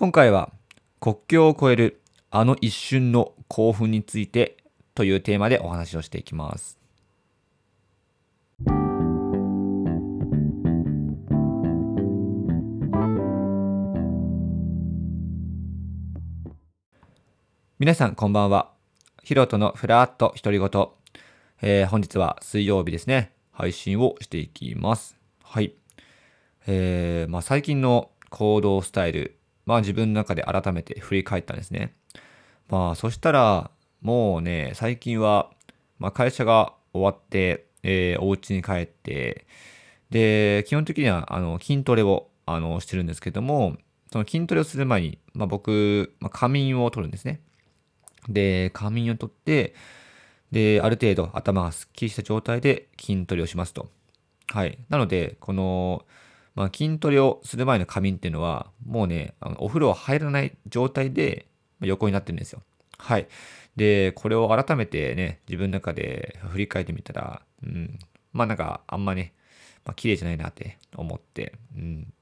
今回は国境を越えるあの一瞬の興奮についてというテーマでお話をしていきます。皆さんこんばんは。ヒロトのフラット独り言。えー本日は水曜日ですね。配信をしていきます。はい。えーまあ、最近の行動スタイル、まあ自分の中で改めて振り返ったんですね。まあそしたら、もうね、最近は、まあ会社が終わって、えーお家に帰って、で、基本的にはあの筋トレをあのしてるんですけども、その筋トレをする前に、まあ、僕、まあ、仮眠を取るんですね。で、仮眠を取って、で、ある程度頭がすっきりした状態で筋トレをしますと。はい。なので、この、まあ、筋トレをする前の仮眠っていうのは、もうね、あのお風呂入らない状態でまあ横になってるんですよ。はい。で、これを改めてね、自分の中で振り返ってみたら、うん、まあなんか、あんまね、まあ、綺麗じゃないなって思って、うん。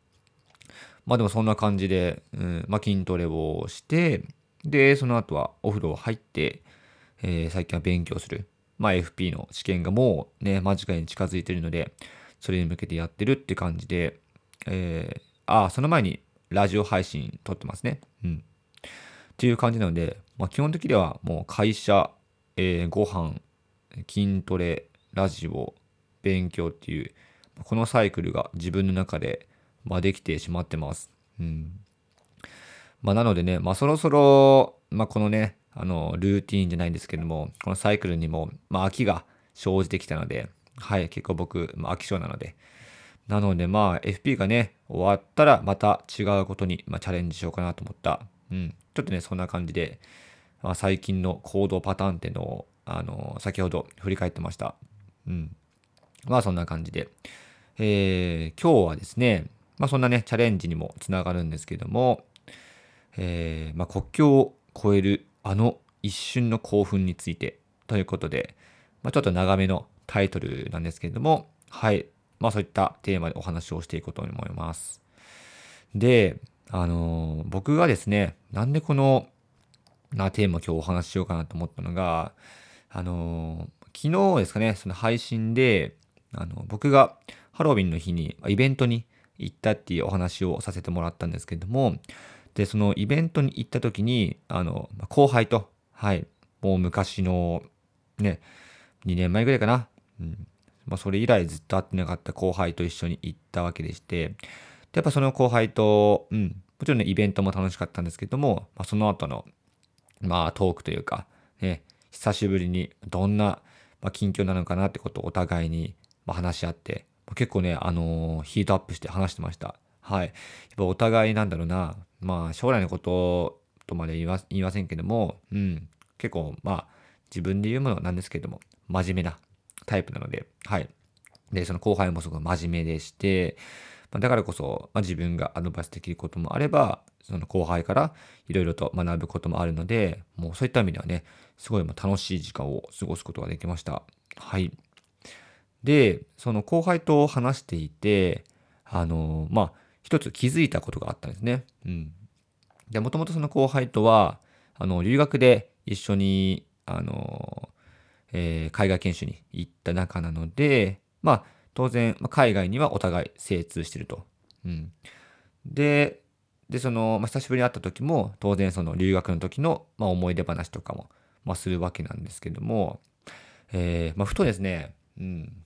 まあでもそんな感じで、うん、まあ筋トレをして、で、その後はお風呂入って、えー最近は勉強する。まあ FP の試験がもうね、間近に近づいてるので、それに向けてやってるって感じで、えーああ、その前にラジオ配信撮ってますね。うん。っていう感じなので、まあ基本的にはもう会社、えーご飯、筋トレ、ラジオ、勉強っていう、このサイクルが自分の中で、まあ、できてしまってます。うん。まあ、なのでね、まあ、そろそろ、まあ、このね、あの、ルーティーンじゃないんですけども、このサイクルにも、まあ、飽きが生じてきたので、はい、結構僕、まあ、飽き性なので。なので、まあ、FP がね、終わったら、また違うことに、まあ、チャレンジしようかなと思った。うん。ちょっとね、そんな感じで、まあ、最近の行動パターンっていうのを、あの、先ほど振り返ってました。うん。まあ、そんな感じで。えー今日はですね、まあそんなね、チャレンジにもつながるんですけども、えーまあ、国境を越えるあの一瞬の興奮についてということで、まあ、ちょっと長めのタイトルなんですけれども、はい。まあそういったテーマでお話をしていこうと思います。で、あのー僕がですね、なんでこのなテーマ今日お話ししようかなと思ったのが、あのー昨日ですかね、その配信で、あの、僕がハロウィンの日にイベントに行ったっていうお話をさせてもらったんですけれども、で、そのイベントに行った時に、あの、後輩と、はい、もう昔の、ね、2年前ぐらいかな、うん、まあ、それ以来ずっと会ってなかった後輩と一緒に行ったわけでして、でやっぱその後輩と、うん、もちろんね、イベントも楽しかったんですけども、まあ、その後の、まあ、トークというか、ね、久しぶりにどんな、まあ、近況なのかなってことをお互いに、まあ、話し合って、結構ね、あのーヒートアップして話してました。はい。やっぱお互いなんだろうな、まあ、将来のこととまで言いませんけども、うん、結構、まあ、自分で言うものなんですけども、真面目なタイプなので、はい。で、その後輩もすごく真面目でして、まだからこそ、まあ、自分がアドバイスできることもあれば、その後輩からいろいろと学ぶこともあるので、もうそういった意味ではね、すごいもう楽しい時間を過ごすことができました。はい。で、その後輩と話していて、あの、まあ、一つ気づいたことがあったんですね。うん。で、もともとその後輩とは、あの、留学で一緒に、あの、えー海外研修に行った仲なので、まあ、当然、ま海外にはお互い精通してると。うん。で、で、その、まあ、久しぶりに会った時も、当然その留学の時の、まあ、思い出話とかも、まあ、するわけなんですけども、えーまあ、ふとですね、うん。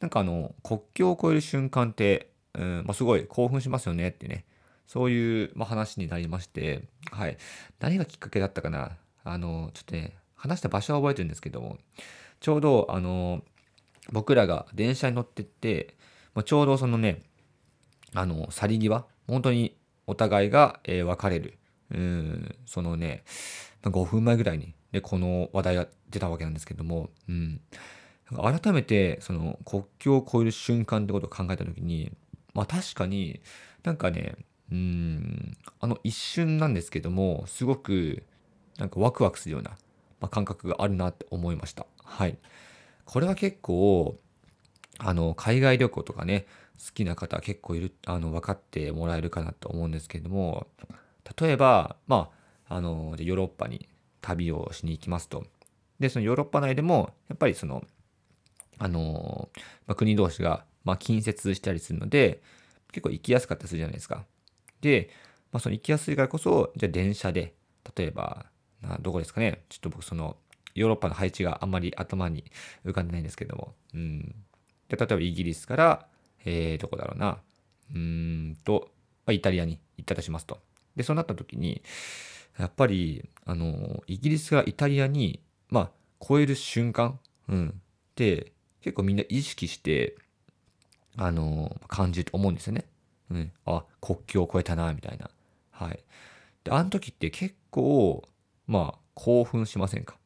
なんかあの、国境を越える瞬間って、うん、まあ、すごい興奮しますよねってね、そういう、まあ、話になりまして、はい。何がきっかけだったかなあの、ちょっとね、話した場所は覚えてるんですけども、ちょうど、あの、僕らが電車に乗ってって、ま、ちょうどそのね、あの、去り際、本当にお互いが、えー別れる。うん、そのね、5分前ぐらいに、で、この話題が出たわけなんですけども、うん。改めて、その、国境を越える瞬間ってことを考えたときに、まあ確かになんかね、うん、あの一瞬なんですけども、すごく、なんかワクワクするような、まあ、感覚があるなって思いました。はい。これは結構、あの、海外旅行とかね、好きな方結構いる、あの、分かってもらえるかなと思うんですけれども、例えば、まあ、あの、ヨーロッパに旅をしに行きますと。で、そのヨーロッパ内でも、やっぱりその、あの、まあ、国同士が、まあ、近接したりするので、結構行きやすかったりするじゃないですか。で、まあ、その行きやすいからこそ、じゃ電車で、例えば、などこですかね。ちょっと僕その、ヨーロッパの配置があんまり頭に浮かんでないんですけども。うん。で、例えばイギリスから、えー、どこだろうな。うーんと、イタリアに行ったとしますと。で、そうなった時に、やっぱり、あの、イギリスがイタリアに、まあ、超える瞬間、うん。で、結構みんな意識して、あの、感じると思うんですよね。うん。あ、国境を越えたな、みたいな。はい。で、あの時って結構、まあ、興奮しませんか？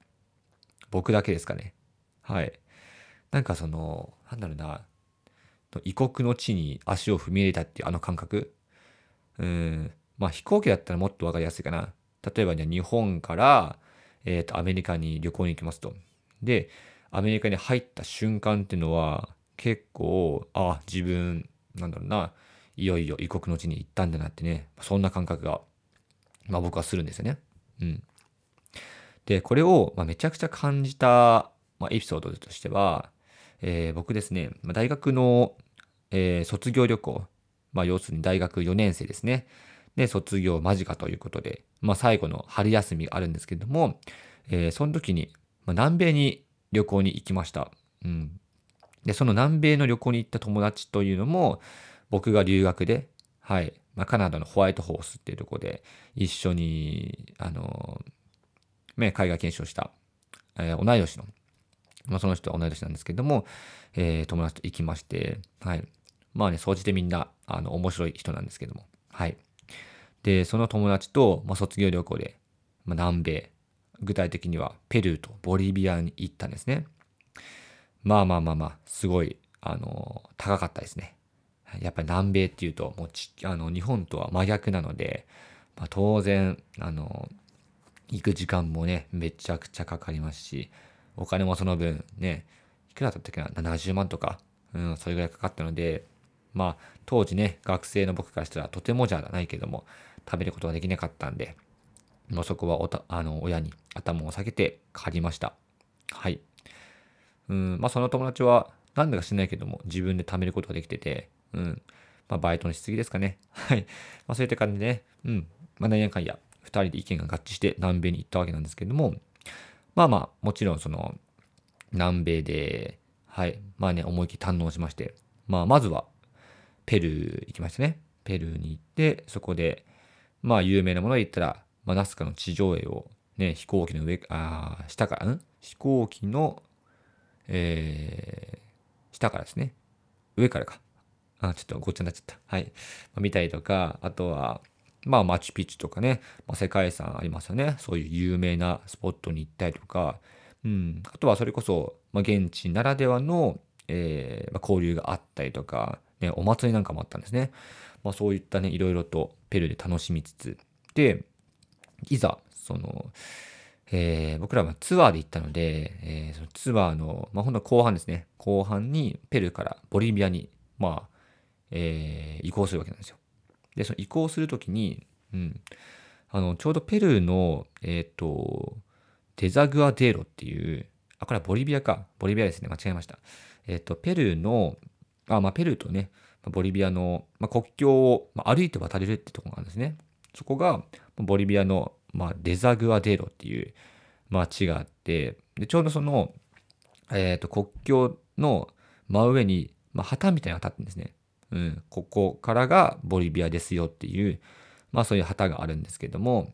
僕だけですかね。はい。なんかその、なんだろうな、異国の地に足を踏み入れたっていうあの感覚？うん。まあ飛行機だったらもっとわかりやすいかな。例えばね、日本から、えっ、ー、と、アメリカに旅行に行きますと。で、アメリカに入った瞬間っていうのは、結構、あ、自分、なんだろうな、いよいよ異国の地に行ったんだなってね、そんな感覚が、まあ僕はするんですよね。うん。で、これを、ま、めちゃくちゃ感じた、ま、エピソードとしては、えー、僕ですね、ま、大学の、え、卒業旅行、まあ、要するに大学4年生ですね。で、卒業間近ということで、まあ、最後の春休みがあるんですけれども、えー、その時に、ま、南米に旅行に行きました。うん。で、その南米の旅行に行った友達というのも、僕が留学で、はい、まあ、カナダのホワイトホースっていうとこで一緒に、あの、ね、海外検証した、えー、同い年の、まあ、その人は同い年なんですけども、えー、友達と行きまして、はい。まあね、総じてみんな、あの、面白い人なんですけども、はい。で、その友達と、まあ、卒業旅行で、まあ、南米、具体的にはペルーとボリビアに行ったんですね。まあまあまあまあ、すごい、あの、高かったですね。やっぱり南米っていうと、もうち、あの、日本とは真逆なので、まあ、当然、あの、行く時間もね、めちゃくちゃかかりますし、お金もその分ね、いくらだったっけな、70万とか、うん、それぐらいかかったので、まあ、当時ね、学生の僕からしたらとてもじゃないけども、食べることができなかったんで、もうそこはおた、あの、親に頭を下げて借りました。はい。うん、まあその友達は、なんだか知らないけども、自分で貯めることができてて、うん。まあ、バイトのしすぎですかね。はい。まあ、そういった感じでね、うん。まあ、何やかんや、二人で意見が合致して南米に行ったわけなんですけれども、まあまあ、もちろんその、南米で、はい。まあね、思いっきり堪能しまして、まあ、まずは、ペルー行きましたね。ペルーに行って、そこで、まあ、有名なもので言ったら、まあ、ナスカの地上絵を、ね、飛行機の上、あ下から、ん？飛行機の、えー、下からですね。上からか。あ、ちょっとごっちゃになっちゃった。はい。まあ、見たりとか、あとは、まあ、マチュピチュとかね、まあ、世界遺産ありますよね。そういう有名なスポットに行ったりとか、うん。あとはそれこそ、まあ、現地ならではの、えー、まあ、交流があったりとか、ね、お祭りなんかもあったんですね。まあ、そういったね、いろいろとペルーで楽しみつつ、で、いざ、その、えー、僕らはツアーで行ったので、えー、そのツアーの、まあ、ほんと後半ですね。後半にペルーからボリビアに、まあ、えー、移行するわけなんですよ。で、その移行するときに、うん、あの、ちょうどペルーの、えっ、ー、と、デザグアデーロっていう、あ、これはボリビアか。ボリビアですね。間違えました。えっ、ー、と、ペルーの、あ、まあ、ペルーとね、ボリビアの、まあ、国境を、まあ、歩いて渡れるってとこがあるんですね。そこが、ボリビアの、まあ、デザグアデーロっていう街があって、で、ちょうどその、えっ、ー、と、国境の真上に、まあ、旗みたいなのが立ってるんですね。うん、ここからがボリビアですよっていう、まあそういう旗があるんですけども、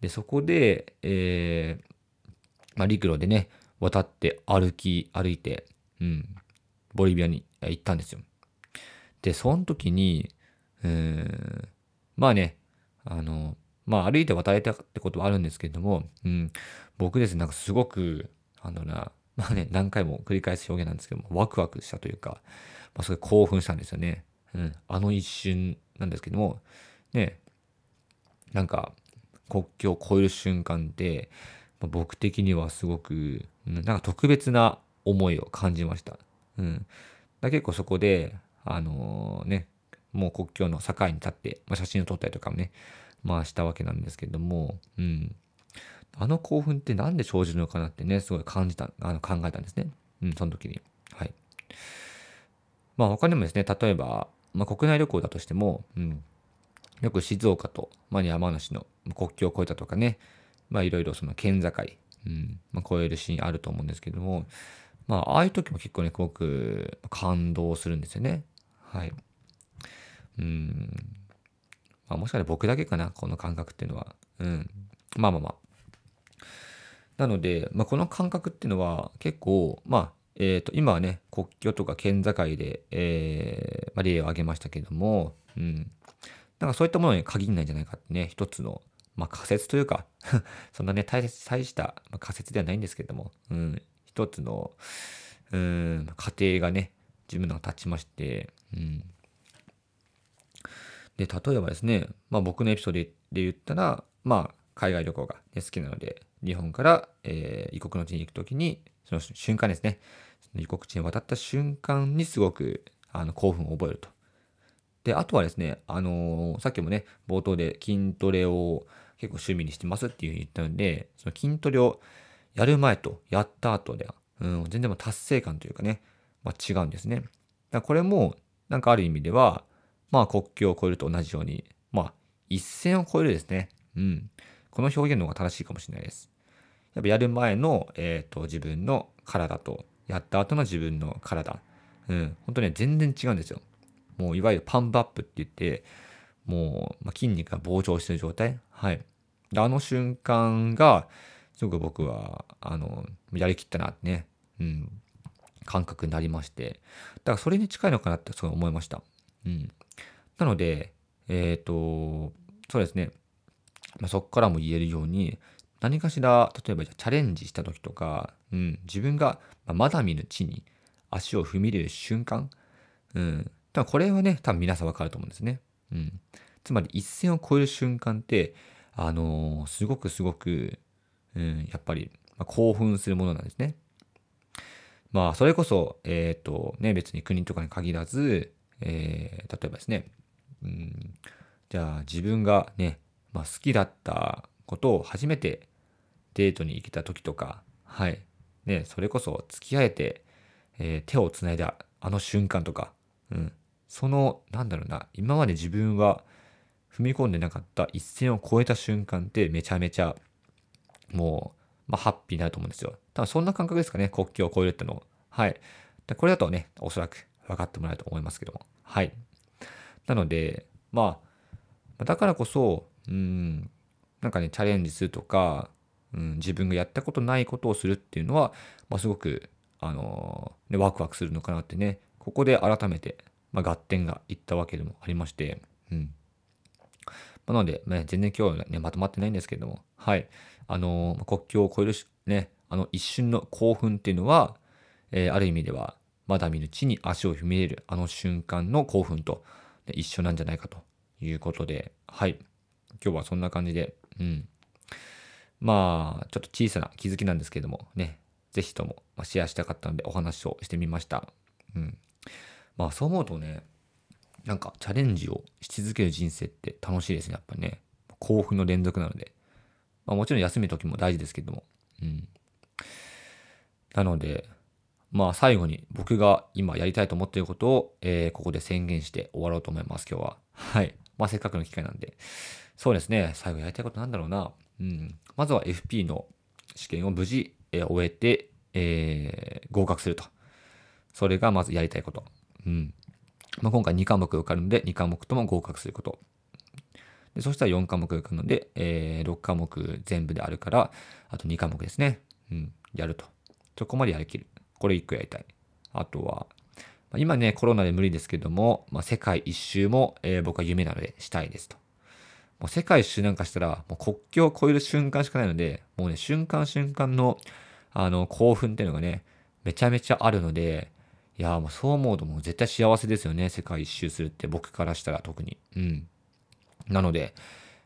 で、そこで、えー、まあ陸路でね、渡って歩き、歩いて、うん、ボリビアに行ったんですよ。で、その時に、うん、まあね、あの、まあ歩いて渡れたってことはあるんですけども、うん、僕ですね、なんかすごく、あのな、まあね、何回も繰り返す表現なんですけども、ワクワクしたというか、まあ、すごい興奮したんですよね。うん、あの一瞬なんですけども、ね、なんか国境を越える瞬間って、まあ、僕的にはすごく、うん、なんか特別な思いを感じました。うん。だ結構そこで、あのー、ね、もう国境の境に立って、まあ、写真を撮ったりとかもね、まあしたわけなんですけども、うん。あの興奮って何で生じるのかなってね、すごい感じた、あの考えたんですね。うん、その時に。はい。まあ他にもですね、例えば、まあ国内旅行だとしても、うん。よく静岡と、まあ、山梨の国境を越えたとかね、まあいろいろその県境、うん、まあ、越えるシーンあると思うんですけども、まあああいう時も結構ね、すごく感動するんですよね。はい。うん。まあもしかしたら僕だけかな、この感覚っていうのは。うん。まあまあまあ。なので、まあ、この感覚っていうのは結構、まあ、え、ー、と、今はね、国境とか県境で、えー、まあ、例を挙げましたけども、うん。なんかそういったものに限らないんじゃないかってね、一つの、まあ、仮説というか そんなね、大した、仮説ではないんですけども、うん、一つの、うん、過程がね、自分の立ちまして、うん。で、例えばですね、まあ僕のエピソードで言ったら、まあ海外旅行が、ね、好きなので、日本から、えー、異国の地に行くときに、その瞬間ですね、異国地に渡った瞬間にすごくあの興奮を覚えると。で、あとはですね、あのー、さっきもね、冒頭で筋トレを結構趣味にしてますっていうふうに言ったので、その筋トレをやる前とやった後では、うん、全然も達成感というかね、まあ、違うんですね。だこれも、なんかある意味では、まあ国境を越えると同じように、まあ一線を越えるですね。うん。この表現の方が正しいかもしれないです。やっぱやる前の、えっ、ー、と、自分の体と、やった後の自分の体。うん。本当ね、全然違うんですよ。もういわゆるパンプアップって言って、もう、ま、筋肉が膨張してる状態。はい。あの瞬間が、すごく僕は、あの、やりきったなってね、うん、感覚になりまして、だからそれに近いのかなってすごい思いました。うん。なので、えっ、ー、と、そうですね、まあ、そこからも言えるように、何かしら、例えばチャレンジした時とか、うん、自分がまだ見ぬ地に足を踏み入れる瞬間、うん、多分これはね、多分皆さんわかると思うんですね。うん。つまり一線を越える瞬間って、あのー、すごくすごく、うん、やっぱり、ま、興奮するものなんですね。まあ、それこそ、えっ、ー、と、ね、別に国とかに限らず、えー、例えばですね、うん、じゃあ自分がね、まあ、好きだったことを初めてデートに行けた時とか、はい、ね、それこそ付き合えて、えー、手をつないだあの瞬間とか、うん、その、なんだろうな、今まで自分は踏み込んでなかった一線を越えた瞬間ってめちゃめちゃ、もう、まあ、ハッピーになると思うんですよ。多分そんな感覚ですかね、国境を越えるっての。はい。でこれだとね、おそらく分かってもらえると思いますけども。はい。なので、まあ、だからこそ、うん、なんかね、チャレンジするとか、うん、自分がやったことないことをするっていうのは、まあ、すごく、あのー、ね、ワクワクするのかなってね、ここで改めて、まあ、合点がいったわけでもありまして、うん。まあ、なので、ね、全然今日はね、まとまってないんですけども、はい。あのー、国境を越えるし、ね、あの一瞬の興奮っていうのは、えー、ある意味では、まだ見ぬ地に足を踏み入れるあの瞬間の興奮と、ね、一緒なんじゃないかということで、はい。今日はそんな感じで、うん。まあ、ちょっと小さな気づきなんですけども、ね、ぜひともシェアしたかったのでお話をしてみました。うん。まあ、そう思うとね、なんかチャレンジをし続ける人生って楽しいですね、やっぱりね。興奮の連続なので。まあ、もちろん休む時も大事ですけども。うん。なので、まあ最後に僕が今やりたいと思っていることを、えー、ここで宣言して終わろうと思います、今日は。はい。まあせっかくの機会なんで。そうですね。最後やりたいことなんだろうな。うん。まずは FP の試験を無事、え、終えて、えー、合格すると。それがまずやりたいこと。うん。まあ、今回2科目受かるので、2科目とも合格すること。でそしたら4科目受かるので、えー、6科目全部であるから、あと2科目ですね。うん。やると。そこまでやりきる。これ1個やりたい。あとはま、今ね、コロナで無理ですけども、まあ、世界一周も、えー、僕は夢なのでしたいですと。もう世界一周なんかしたら、もう国境を越える瞬間しかないので、もうね、瞬間瞬間の、あの、興奮っていうのがね、めちゃめちゃあるので、いやもうそう思うともう絶対幸せですよね。世界一周するって僕からしたら特に。うん。なので、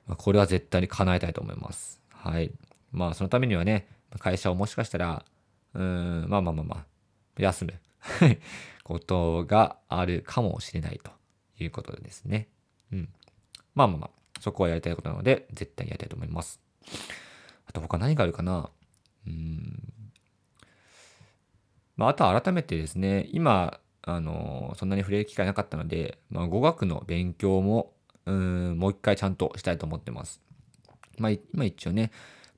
まあ、これは絶対に叶えたいと思います。はい。まあそのためにはね、会社をもしかしたら、うん、まあまあまあまあ、休む ことがあるかもしれないということですね。うん。まあまあまあ、そこはやりたいことなので、絶対やりたいと思います。あと他何があるかな？うん。まあ、あとは改めてですね、今、あの、そんなに触れる機会なかったので、まあ、語学の勉強も、うん、もう一回ちゃんとしたいと思ってます。まあ、今一応ね、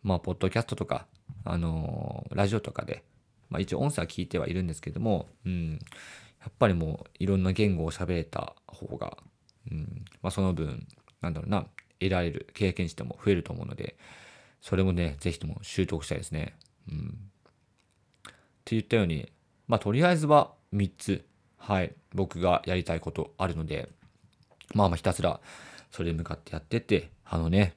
まあ、ポッドキャストとか、あのラジオとかで、まあ、一応音声は聞いてはいるんですけども、うん、やっぱりもういろんな言語を喋れた方が、うんまあ、その分、なんだろうな、得られる経験値でも増えると思うので、それもね、ぜひとも習得したいですね。うん。って言ったように、まあ、とりあえずは3つ、はい、僕がやりたいことあるので、まあまあひたすらそれに向かってやってって、あのね、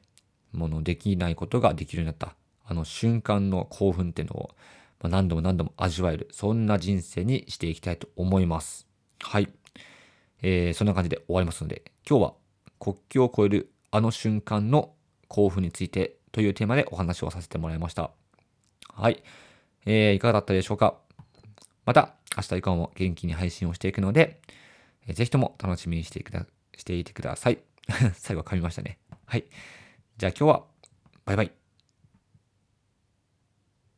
ものできないことができるようになった、あの瞬間の興奮っていうのを、まあ、何度も何度も味わえる、そんな人生にしていきたいと思います。はい。えー、そんな感じで終わりますので、今日は国境を越えるあの瞬間の興奮についてというテーマでお話をさせてもらいました。はい。えー、いかがだったでしょうか？また明日以降も元気に配信をしていくので、えー、ぜひとも楽しみにしてくだしていてください。最後噛みましたね。はい。じゃあ今日はバイバイ。